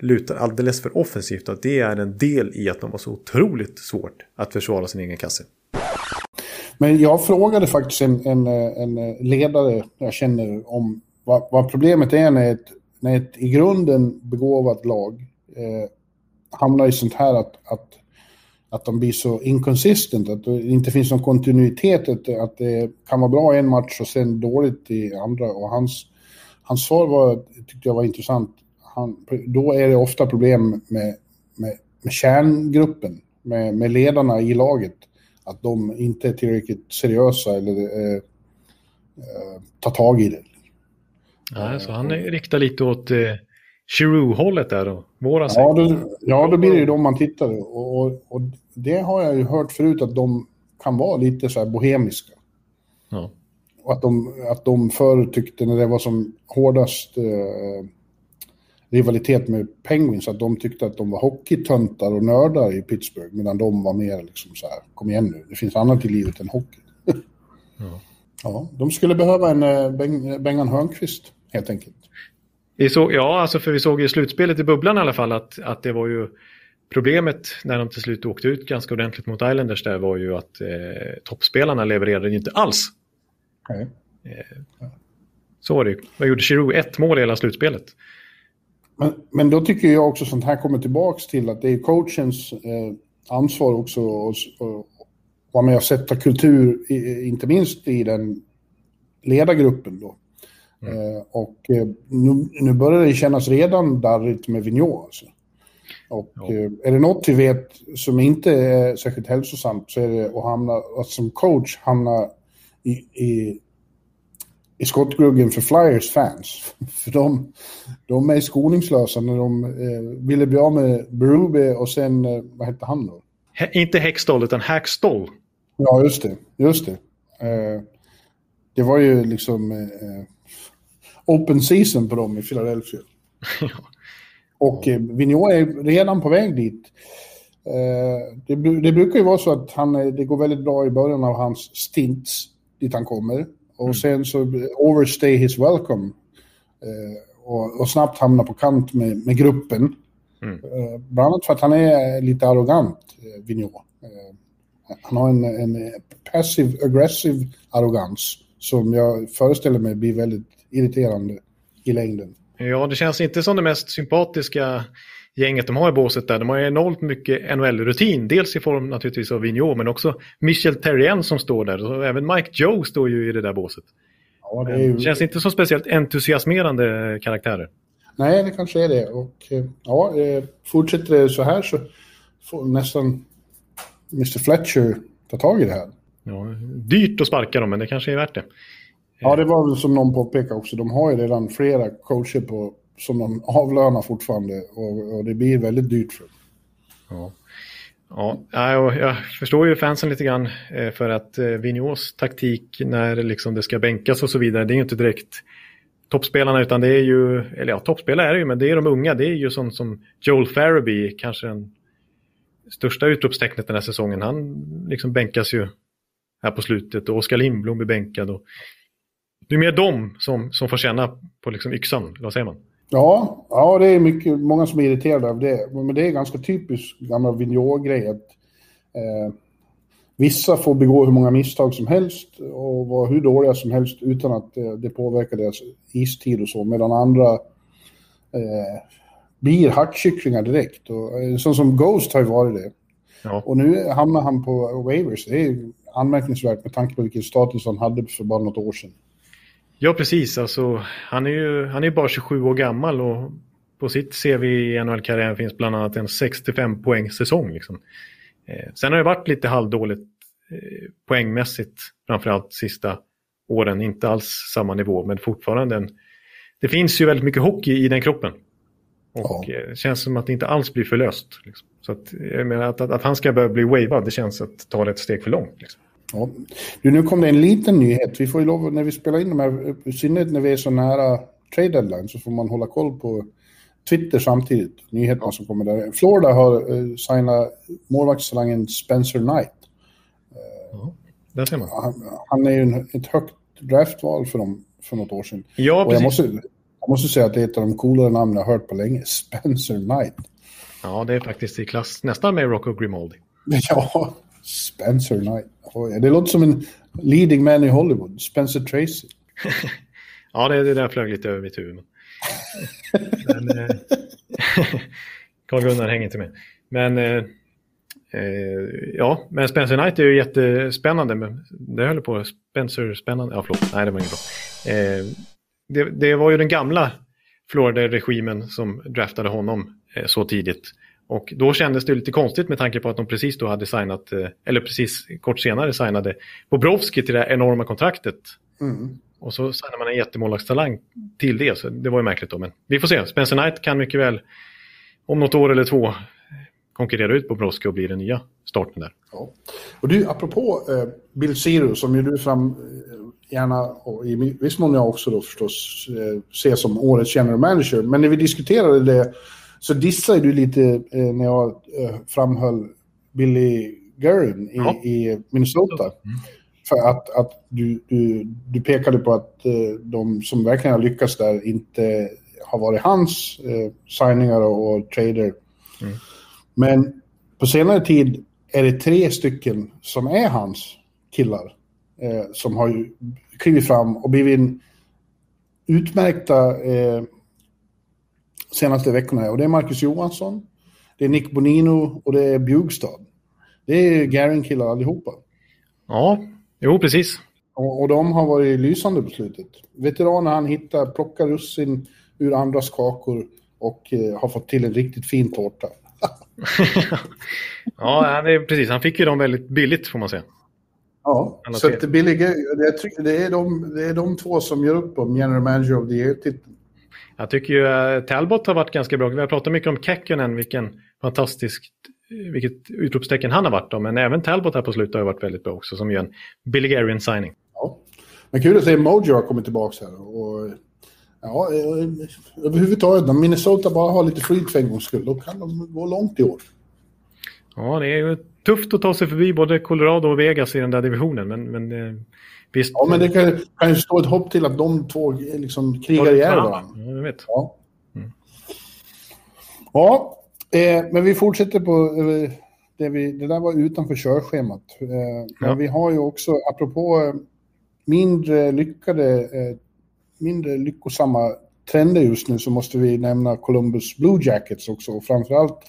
lutar alldeles för offensivt. Att det är en del i att de har så otroligt svårt att försvara sin egen kasse. Men jag frågade faktiskt en, en, en ledare jag känner om vad, vad, problemet är när ett, när ett i grunden begåvat lag eh, hamnar i sånt här att, att, att de blir så inconsistent, att det inte finns någon kontinuitet, att, att det kan vara bra i en match och sen dåligt i andra. Och hans, hans svar var, tyckte jag var intressant han, då är det ofta problem med, med, med kärngruppen, med, med ledarna i laget. Att de inte är tillräckligt seriösa eller eh, eh, tar tag i det. Ja, så han riktar lite åt eh, Chiru-hållet där då? Våra ja, då, ja, då blir det ju de man tittar och, och, och det har jag ju hört förut att de kan vara lite så här bohemiska. Ja. Och att de, att de förr tyckte när det var som hårdast eh, rivalitet med Penguins, att de tyckte att de var hockeytöntar och nördar i Pittsburgh, medan de var mer liksom så här, kom igen nu, det finns annat i livet än hockey. <laughs> Ja. ja, de skulle behöva en eh, Beng, Bengan Hörnqvist, helt enkelt. Vi såg, ja, alltså för vi såg i slutspelet i bubblan i alla fall att, att det var ju problemet när de till slut åkte ut ganska ordentligt mot Islanders där var ju att eh, toppspelarna levererade inte alls. Okay. Eh, så var det Vad gjorde Giroud? Ett mål i hela slutspelet. Men, men då tycker jag också sånt här kommer tillbaka till att det är coachens eh, ansvar också att vara med och sätta kultur, i, inte minst i den ledargruppen då. Mm. Eh, och eh, nu, nu, börjar det kännas redan darrigt med Vigneault. Alltså. Och ja. eh, är det något vi vet som inte är särskilt hälsosamt så är det att hamna, att som coach hamna i, i i skottgluggen för Flyers fans. <laughs> För de, de är skoningslösa när de eh, ville bli av med Berube och sen, eh, vad hette han då? He, inte Hextall utan Hackstall. Ja, just det. Just det. Eh, det var ju liksom eh, open season på dem i Philadelphia. <laughs> Och eh, Vigneault är redan på väg dit. Eh, det, det, brukar ju vara så att han, det går väldigt bra i början av hans stints dit han kommer. Och mm. sen så overstay his welcome. Eh, och, och, snabbt hamna på kant med, med gruppen. Mm. Eh, bland annat för att han är lite arrogant, eh, Vigneault. Eh, han har en, en passive aggressive arrogans som jag föreställer mig blir väldigt irriterande i längden. Ja, det känns inte som det mest sympatiska gänget de har i båset där. De har enormt mycket NHL-rutin. Dels i form naturligtvis av Vigneault men också Michel Terrien som står där. Och även Mike Joe står ju i det där båset. Ja, det ju... känns inte som speciellt entusiasmerande karaktärer. Nej, det kanske är det. Och eh, ja, eh, fortsätter det så här så får nästan Mr Fletcher ta tag i det här. Ja, dyrt att sparka dem, men det kanske är värt det. Ja, det var väl som någon påpekade också. De har ju redan flera coacher på som de avlönar fortfarande och, och det blir väldigt dyrt för dem. Ja. Ja, jag förstår ju fansen lite grann eh, för att eh, Vigneaus taktik när liksom det ska bänkas och så vidare, det är ju inte direkt toppspelarna utan det är ju, eller ja, toppspelare är det ju, men det är de unga. Det är ju sånt som Joel Farabee, kanske den största utropstecknet den här säsongen. Han liksom bänkas ju här på slutet och Oskar Lindblom blir bänkad. Och det är mer de som, som får känna på liksom yxan, vad säger man? Ja, ja, det är mycket, många som är irriterade av det. Men det är ganska typiskt gamla Vigneault-grej att eh, vissa får begå hur många misstag som helst och vara hur dåliga som helst utan att eh, det påverkar deras istid och så, medan andra eh, blir hackkycklingar direkt. Och, eh, som Ghost har ju varit det. Ja. Och nu hamnar han på waivers. Det är anmärkningsvärt med tanke på vilken status han hade för bara något år sedan. Ja, precis. Alltså, han är ju han är bara 27 år gammal och på sitt CV i NHL-karriären finns bland annat en 65 poäng säsong. Liksom. Eh, sen har det varit lite halvdåligt eh, poängmässigt, framförallt sista åren. Inte alls samma nivå, men fortfarande en... Det finns ju väldigt mycket hockey i den kroppen. Och ja. eh, känns som att det inte alls blir förlöst. Liksom. Så att, jag menar, att, att, att, han ska börja bli wavad, det känns att ta det ett steg för långt. Liksom. Ja. Du, nu kom det en liten nyhet. Vi får ju lov, när vi spelar in de här, i synnerhet när vi är så nära trade deadline, så får man hålla koll på Twitter samtidigt. Nyheterna som kommer där. Florida har uh, signat målvaktstalangen Spencer Knight. Uh, där ser man. Han, han är ju en, ett högt draftval för dem för något år sedan. Ja, Och jag måste, jag måste säga att det är ett av de coolare namn jag har hört på länge. Spencer Knight. Ja, det är faktiskt i klass nästan med Rocco Grimaldi. <laughs> Ja, Spencer Knight. Oh, det låter som en leading man i Hollywood. Spencer Tracy. <laughs> ja, det, det där flög lite över mitt huvud. Men, <laughs> eh, <laughs> Carl-Gunnar hänger inte med. Men eh, eh, ja, men Spencer Knight är ju jättespännande. Men det höll på, Spencer spännande. Ja, förlåt, nej det var inget bra. Eh, det, det, var ju den gamla Florida-regimen som draftade honom eh, så tidigt. Och då kändes det lite konstigt med tanke på att de precis då hade signat, eh, eller precis kort senare signade Bobrovski till det här enorma kontraktet. Mm. Och så signar man en jättemålvaktstalang till det, så det var ju märkligt då. Men vi får se, Spencer Knight kan mycket väl om något år eller två konkurrera ut Bobrovski och bli den nya starten där. Ja. Och du, apropå eh, Bill Zero som ju du fram, eh, gärna, och i viss mån jag också då förstås, eh, ser som årets general manager. Men när vi diskuterade det så dissade du lite eh, när jag eh, framhöll Billy Guerin i, ja. i Minnesota. Mm. För att, att du, du, du pekade på att eh, de som verkligen har lyckats där inte har varit hans eh, signingar och, och trader. Mm. Men på senare tid är det tre stycken som är hans killar eh, som har klivit fram och blivit utmärkta eh, senaste veckorna. Och det är Marcus Johansson, det är Nick Bonino och det är Bjugstad. Det är Garin-killar allihopa. Ja, jo precis. Och, och, de har varit lysande på slutet. Veteraner han hittar, plockar russin ur andras kakor och eh, har fått till en riktigt fin tårta. <laughs> ja, det är, precis. Han fick ju dem väldigt billigt får man säga. Ja, så att billig, det, är de, det är de två som gör upp om General Manager of the Year-titeln. Jag tycker ju eh, Talbot har varit ganska bra. Vi har pratat mycket om Kekkonen, vilken fantastisk, vilket utropstecken han har varit då. Men även Talbot här på slutet har varit väldigt bra också, som gör en Billigarian signing. Ja. Men kul att se Mojo har kommit tillbaka här. Och, ja, eh, överhuvudtaget, om Minnesota bara har lite flyt för en gångs skull, då kan de gå långt i år. Ja, det är ju tufft att ta sig förbi både Colorado och Vegas i den där divisionen, men, men eh, visst. Ja, men det kan, kan ju stå ett hopp till att de två liksom krigar ihjäl varandra. Ja, jag vet. Ja, mm. ja eh, men vi fortsätter på eh, det, vi, det där var utanför körschemat. Eh, men ja. vi har ju också, apropå eh, mindre lyckade, eh, mindre lyckosamma trender just nu så måste vi nämna Columbus Blue Jackets också. Och framförallt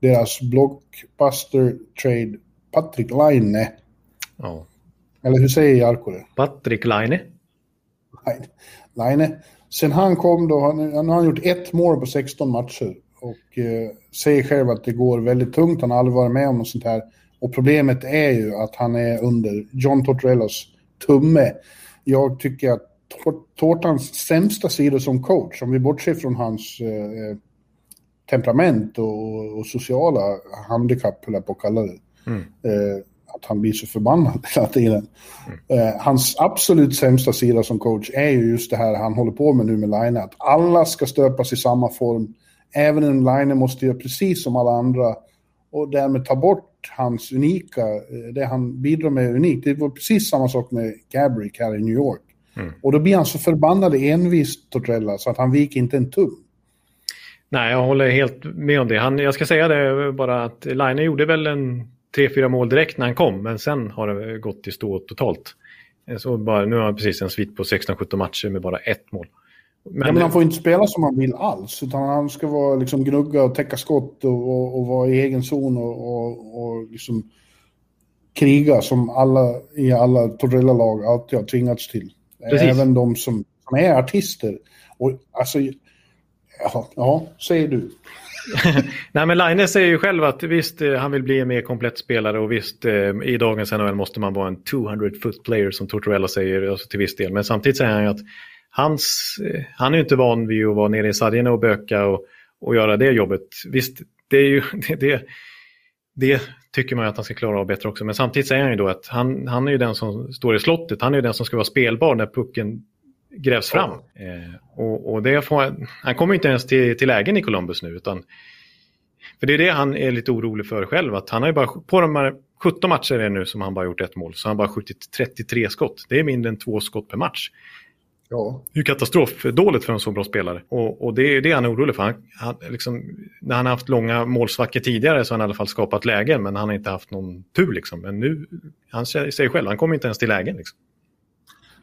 deras blockbuster trade Patrik Laine. Ja. Eller hur säger Jarko det? Patrik Laine. Laine. Sen han kom då, han, han har gjort ett mål på 16 matcher och eh, säger själv att det går väldigt tungt. Han har aldrig varit med om något sånt här. Och problemet är ju att han är under John Tortorellas tumme. Jag tycker att Tårtans sämsta sida som coach, om vi bortser från hans eh, temperament och, och sociala handikapp, höll jag på att kalla det. Mm. Eh, att han blir så förbannad <laughs> hela tiden. Mm. Eh, hans absolut sämsta sida som coach är ju just det här han håller på med nu med Line, att alla ska stöpas i samma form. Även en Line måste göra precis som alla andra och därmed ta bort hans unika, eh, det han bidrar med unikt. Det var precis samma sak med Gabrick här i New York. Mm. Och då blir han så förbannad envis, Tortrella, så att han viker inte en tum. Nej, jag håller helt med om det. Han, jag ska säga det bara att Line gjorde väl en tre, fyra mål direkt när han kom, men sen har det gått i stå totalt. Så bara, nu har han precis en svit på 16-17 matcher med bara ett mål. Men, ja, men han får inte spela som han vill alls, utan han ska vara liksom gnugga och täcka skott och, och, och vara i egen zon och, och, och liksom kriga som alla i alla Torrella-lag alltid har tvingats till. Precis. Även de som, som är artister. Och alltså, ja, ja säger du. <laughs> Nej men Line säger ju själv att visst, eh, han vill bli en mer komplett spelare och visst, eh, i dagens NHL måste man vara en 200 foot player som Tortorella säger alltså till viss del. Men samtidigt säger han ju att hans, eh, han är ju inte van vid att vara nere i sargerna och böka och, och göra det jobbet. Visst, det är ju <laughs> det, det, det tycker man att han ska klara av bättre också. Men samtidigt säger han ju då att han, han är ju den som står i slottet. Han är ju den som ska vara spelbar när pucken grävs fram. Eh, och, och det får, han kommer inte ens till, till lägen i Columbus nu. Utan, för det är det han är lite orolig för själv. Att han har bara, på de här 17 matcher är nu som han bara gjort ett mål. Så han har bara skjutit 33 skott. Det är mindre än två skott per match. Ja. Det är ju katastrofdåligt för en så bra spelare. Och, och, det är det han är orolig för. Han, han, liksom, när han har haft långa målsvackor tidigare så har han i alla fall skapat lägen. Men han har inte haft någon tur. Liksom. Men nu, han säger själv, han kommer inte ens till lägen. Liksom.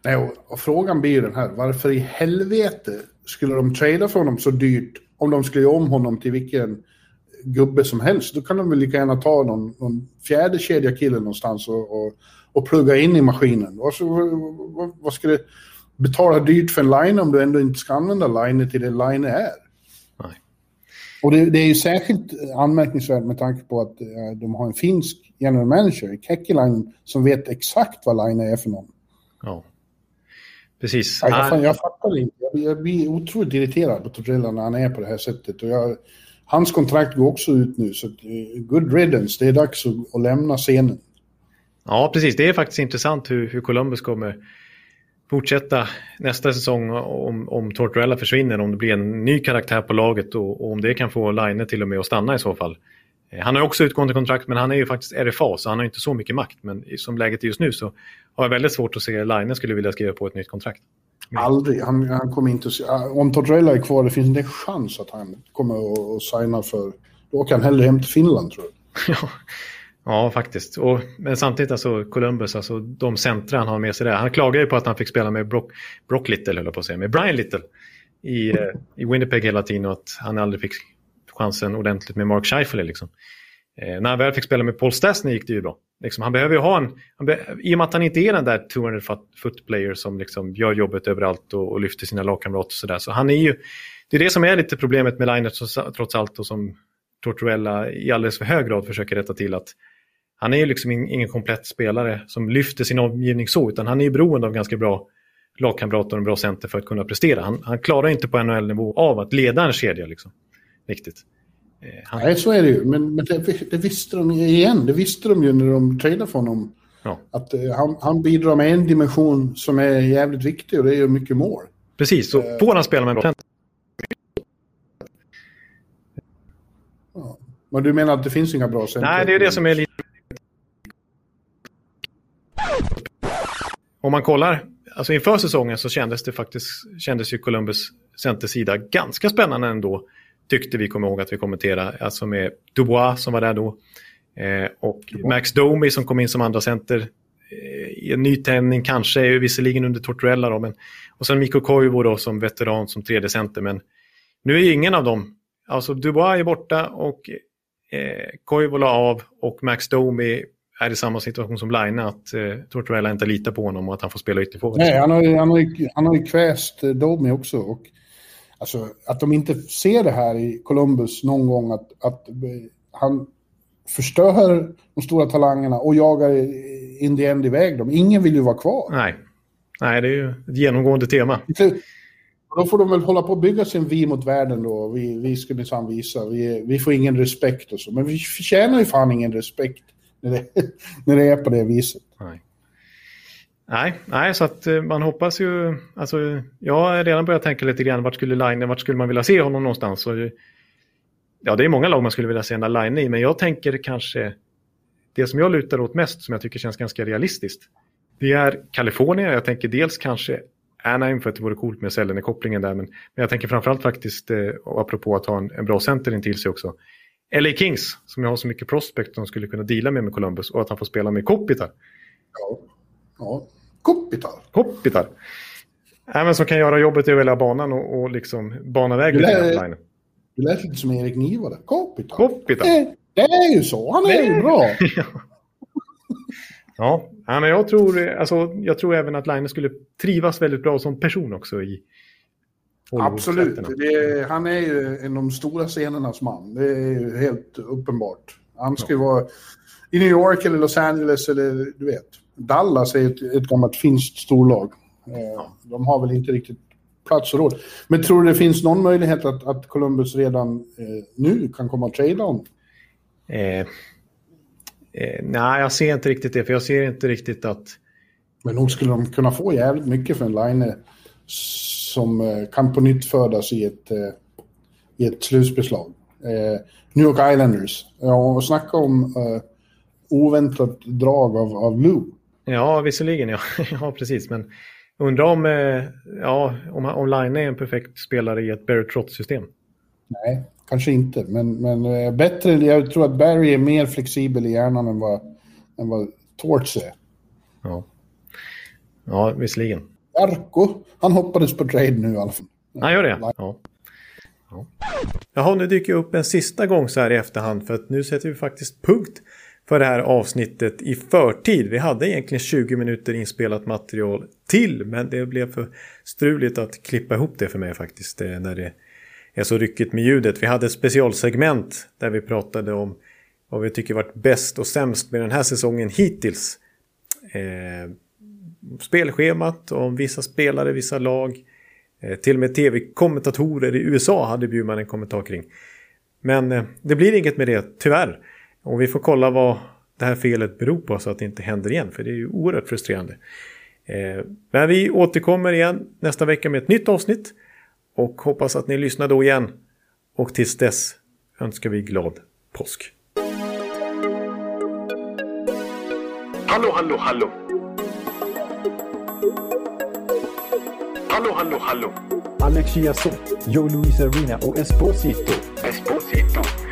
Nej, och, frågan blir den här, varför i helvete skulle de trada för honom så dyrt om de skulle göra om honom till vilken gubbe som helst? Då kan de väl lika gärna ta någon, någon fjärde kedja kille någonstans och, och, och plugga in i maskinen. Vad, vad, vad ska det betala dyrt för en line om du ändå inte ska använda line till det line är? Nej. Och det, det, är ju särskilt anmärkningsvärt med tanke på att uh, de har en finsk general manager, Kekkilainen, som vet exakt vad line är för någon. Ja. Precis. Ja, jag, jag fattar inte. Jag, jag blir otroligt irriterad på Torrella när han är på det här sättet. Och jag, hans kontrakt går också ut nu, så eh, good riddance. Det är dags att, att lämna scenen. Ja, precis. Det är faktiskt intressant hur, hur Columbus kommer fortsätta nästa säsong om, om Tortorella försvinner, om det blir en ny karaktär på laget och, och om det kan få Line till och med att stanna i så fall. Eh, han har också utgående kontrakt men han är ju faktiskt RFA så han har inte så mycket makt. Men som läget är just nu så har jag väldigt svårt att se Line skulle vilja skriva på ett nytt kontrakt. Aldrig. Han, han kommer inte att... Om Tortorella är kvar, det finns inte en chans att han kommer att, att signa för... Då åker han hellre hem till Finland tror jag. <laughs> Ja, faktiskt. Och, men samtidigt, alltså Columbus, alltså de centra han har med sig där. Han klagar ju på att han fick spela med Brock, Brock Little, höll jag på att säga, med Brian Little i, eh, i Winnipeg hela tiden och att han aldrig fick chansen ordentligt med Mark Scheifele. Liksom. Eh, när han väl fick spela med Paul Stastny gick det ju bra. Liksom, han behöver ju ha en, be, I och med att han inte är den där 200 foot player som liksom gör jobbet överallt och, och lyfter sina lagkamrater och. Så han är ju, det är det som är lite problemet med Linert trots allt och som Tortorella i alldeles för hög grad försöker rätta till. att han är ju liksom ingen komplett spelare som lyfter sin omgivning så, utan han är ju beroende av ganska bra lagkamrater och en bra center för att kunna prestera. Han, han klarar inte på NHL-nivå av att leda en kedja. Liksom. Riktigt. Eh, han... Nej, så är det ju. Men, men det, det, visste de ju igen. Det visste de ju när de tradade för honom. Ja. Att uh, han, han, bidrar med en dimension som är jävligt viktig och det är ju mycket mål. Precis, så uh, får han spela med en ja. Men du menar att det finns inga bra center? Nej, det är det som är lite Om man kollar, alltså inför säsongen så kändes det faktiskt, kändes ju Columbus centersida ganska spännande ändå. Tyckte vi, kommer ihåg att vi kommenterade, alltså med Dubois som var där då. Eh, och Max Domi som kom in som andra center eh, i en nytändning kanske, visserligen under Tortorella då, men och sen Mikko Koivu då som veteran som tredje center, men nu är ingen av dem, alltså Dubois är borta och eh, Koivu la av och Max Domi är i samma situation som Line, att eh, Tortorella inte litar på honom och att han får spela ytterforward. Nej, han har ju, han har ju, han har ju kväst Domi också. Och, alltså, att de inte ser det här i Columbus någon gång, att, att eh, han förstör de stora talangerna och jagar in the end iväg dem. Ingen vill ju vara kvar. Nej, Nej det är ju ett genomgående tema. Då får de väl hålla på att bygga sin vi mot världen då. Vi, vi ska minsann visa. Vi, vi får ingen respekt och så. Men vi förtjänar ju fan ingen respekt när det, <laughs> när det är på det viset. Nej. Nej, nej, så att eh, man hoppas ju, alltså jag har redan börjat tänka lite grann vart skulle Line, vart skulle man vilja se honom någonstans? Så, ja, det är många lag man skulle vilja se en Line i, men jag tänker kanske det som jag lutar åt mest, som jag tycker känns ganska realistiskt, det är Kalifornien. Jag tänker dels kanske Anaheim för att det vore coolt med Sellene-kopplingen där, men, men jag tänker framförallt faktiskt, eh, apropå att ha en, en bra center in till sig också, LA Kings, som jag har så mycket prospect som skulle kunna deala med med Columbus och att han får spela med Kopitar. Ja, ja. Kopitar. Kopitar. Även som kan göra jobbet över hela banan och, och liksom bana väg lite grann. Det lät lite som Erik Niva. Kopitar. Kopitar. Det, det, är ju så, han är ju bra. <laughs> ja, men jag tror, alltså, jag tror även att Line skulle trivas väldigt bra som person också i, Absolut. Är, han är ju en av de stora scenernas man. Det är ju helt uppenbart. Han ska ju ja. vara i New York eller Los Angeles eller du vet. Dallas är ett, ett gammalt finskt storlag. Eh. De har väl inte riktigt plats och råd. Men tror du det finns någon möjlighet att, att Columbus redan eh, nu kan komma och trada honom? Eh, eh, nej, jag ser inte riktigt det. För jag ser inte riktigt att... Men nog skulle de kunna få jävligt mycket för en line som eh, kan på nytt födas i ett, eh, i ett slutbeslag. Eh, New York Islanders. Ja, och snacka om oväntat drag av, av Lou. Ja, visserligen. Ja, <laughs> ja precis. Men undrar om, ja, om, om Line är en perfekt spelare i ett Barry Trotz-system. Nej, kanske inte. Men, men bättre. Jag tror att Barry är mer flexibel i hjärnan än vad, än vad Torts är. Ja, ja visserligen. Jarko, han hoppades på trade nu i alla fall. Han gör det? Ja. ja. Jaha, nu dyker jag upp en sista gång så här i efterhand för att nu sätter vi faktiskt punkt för det här avsnittet i förtid. Vi hade egentligen 20 minuter inspelat material till men det blev för struligt att klippa ihop det för mig faktiskt eh, när det är så ryckigt med ljudet. Vi hade ett specialsegment där vi pratade om vad vi tycker varit bäst och sämst med den här säsongen hittills. Eh, spelschemat om vissa spelare, vissa lag. Eh, till och med tv-kommentatorer i USA hade Bjurman en kommentar kring. Men eh, det blir inget med det, tyvärr. Och vi får kolla vad det här felet beror på så att det inte händer igen. För det är ju oerhört frustrerande. Eh, men vi återkommer igen nästa vecka med ett nytt avsnitt. Och hoppas att ni lyssnar då igen. Och tills dess önskar vi glad påsk. Hallå, hallå, hallå. Hallå, hallå, hallå. Alex Chiazot, Joe Luis Arena och Esposito. Esposito.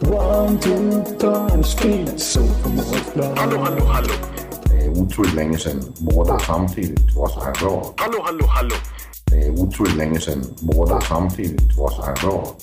One, two, three, speed, so Hallå, hallå, hallå. Det är otroligt länge sedan båda samtidigt var så här bra. Hallå, hallå, hallå. Det är otroligt länge sedan båda samtidigt var så här bra.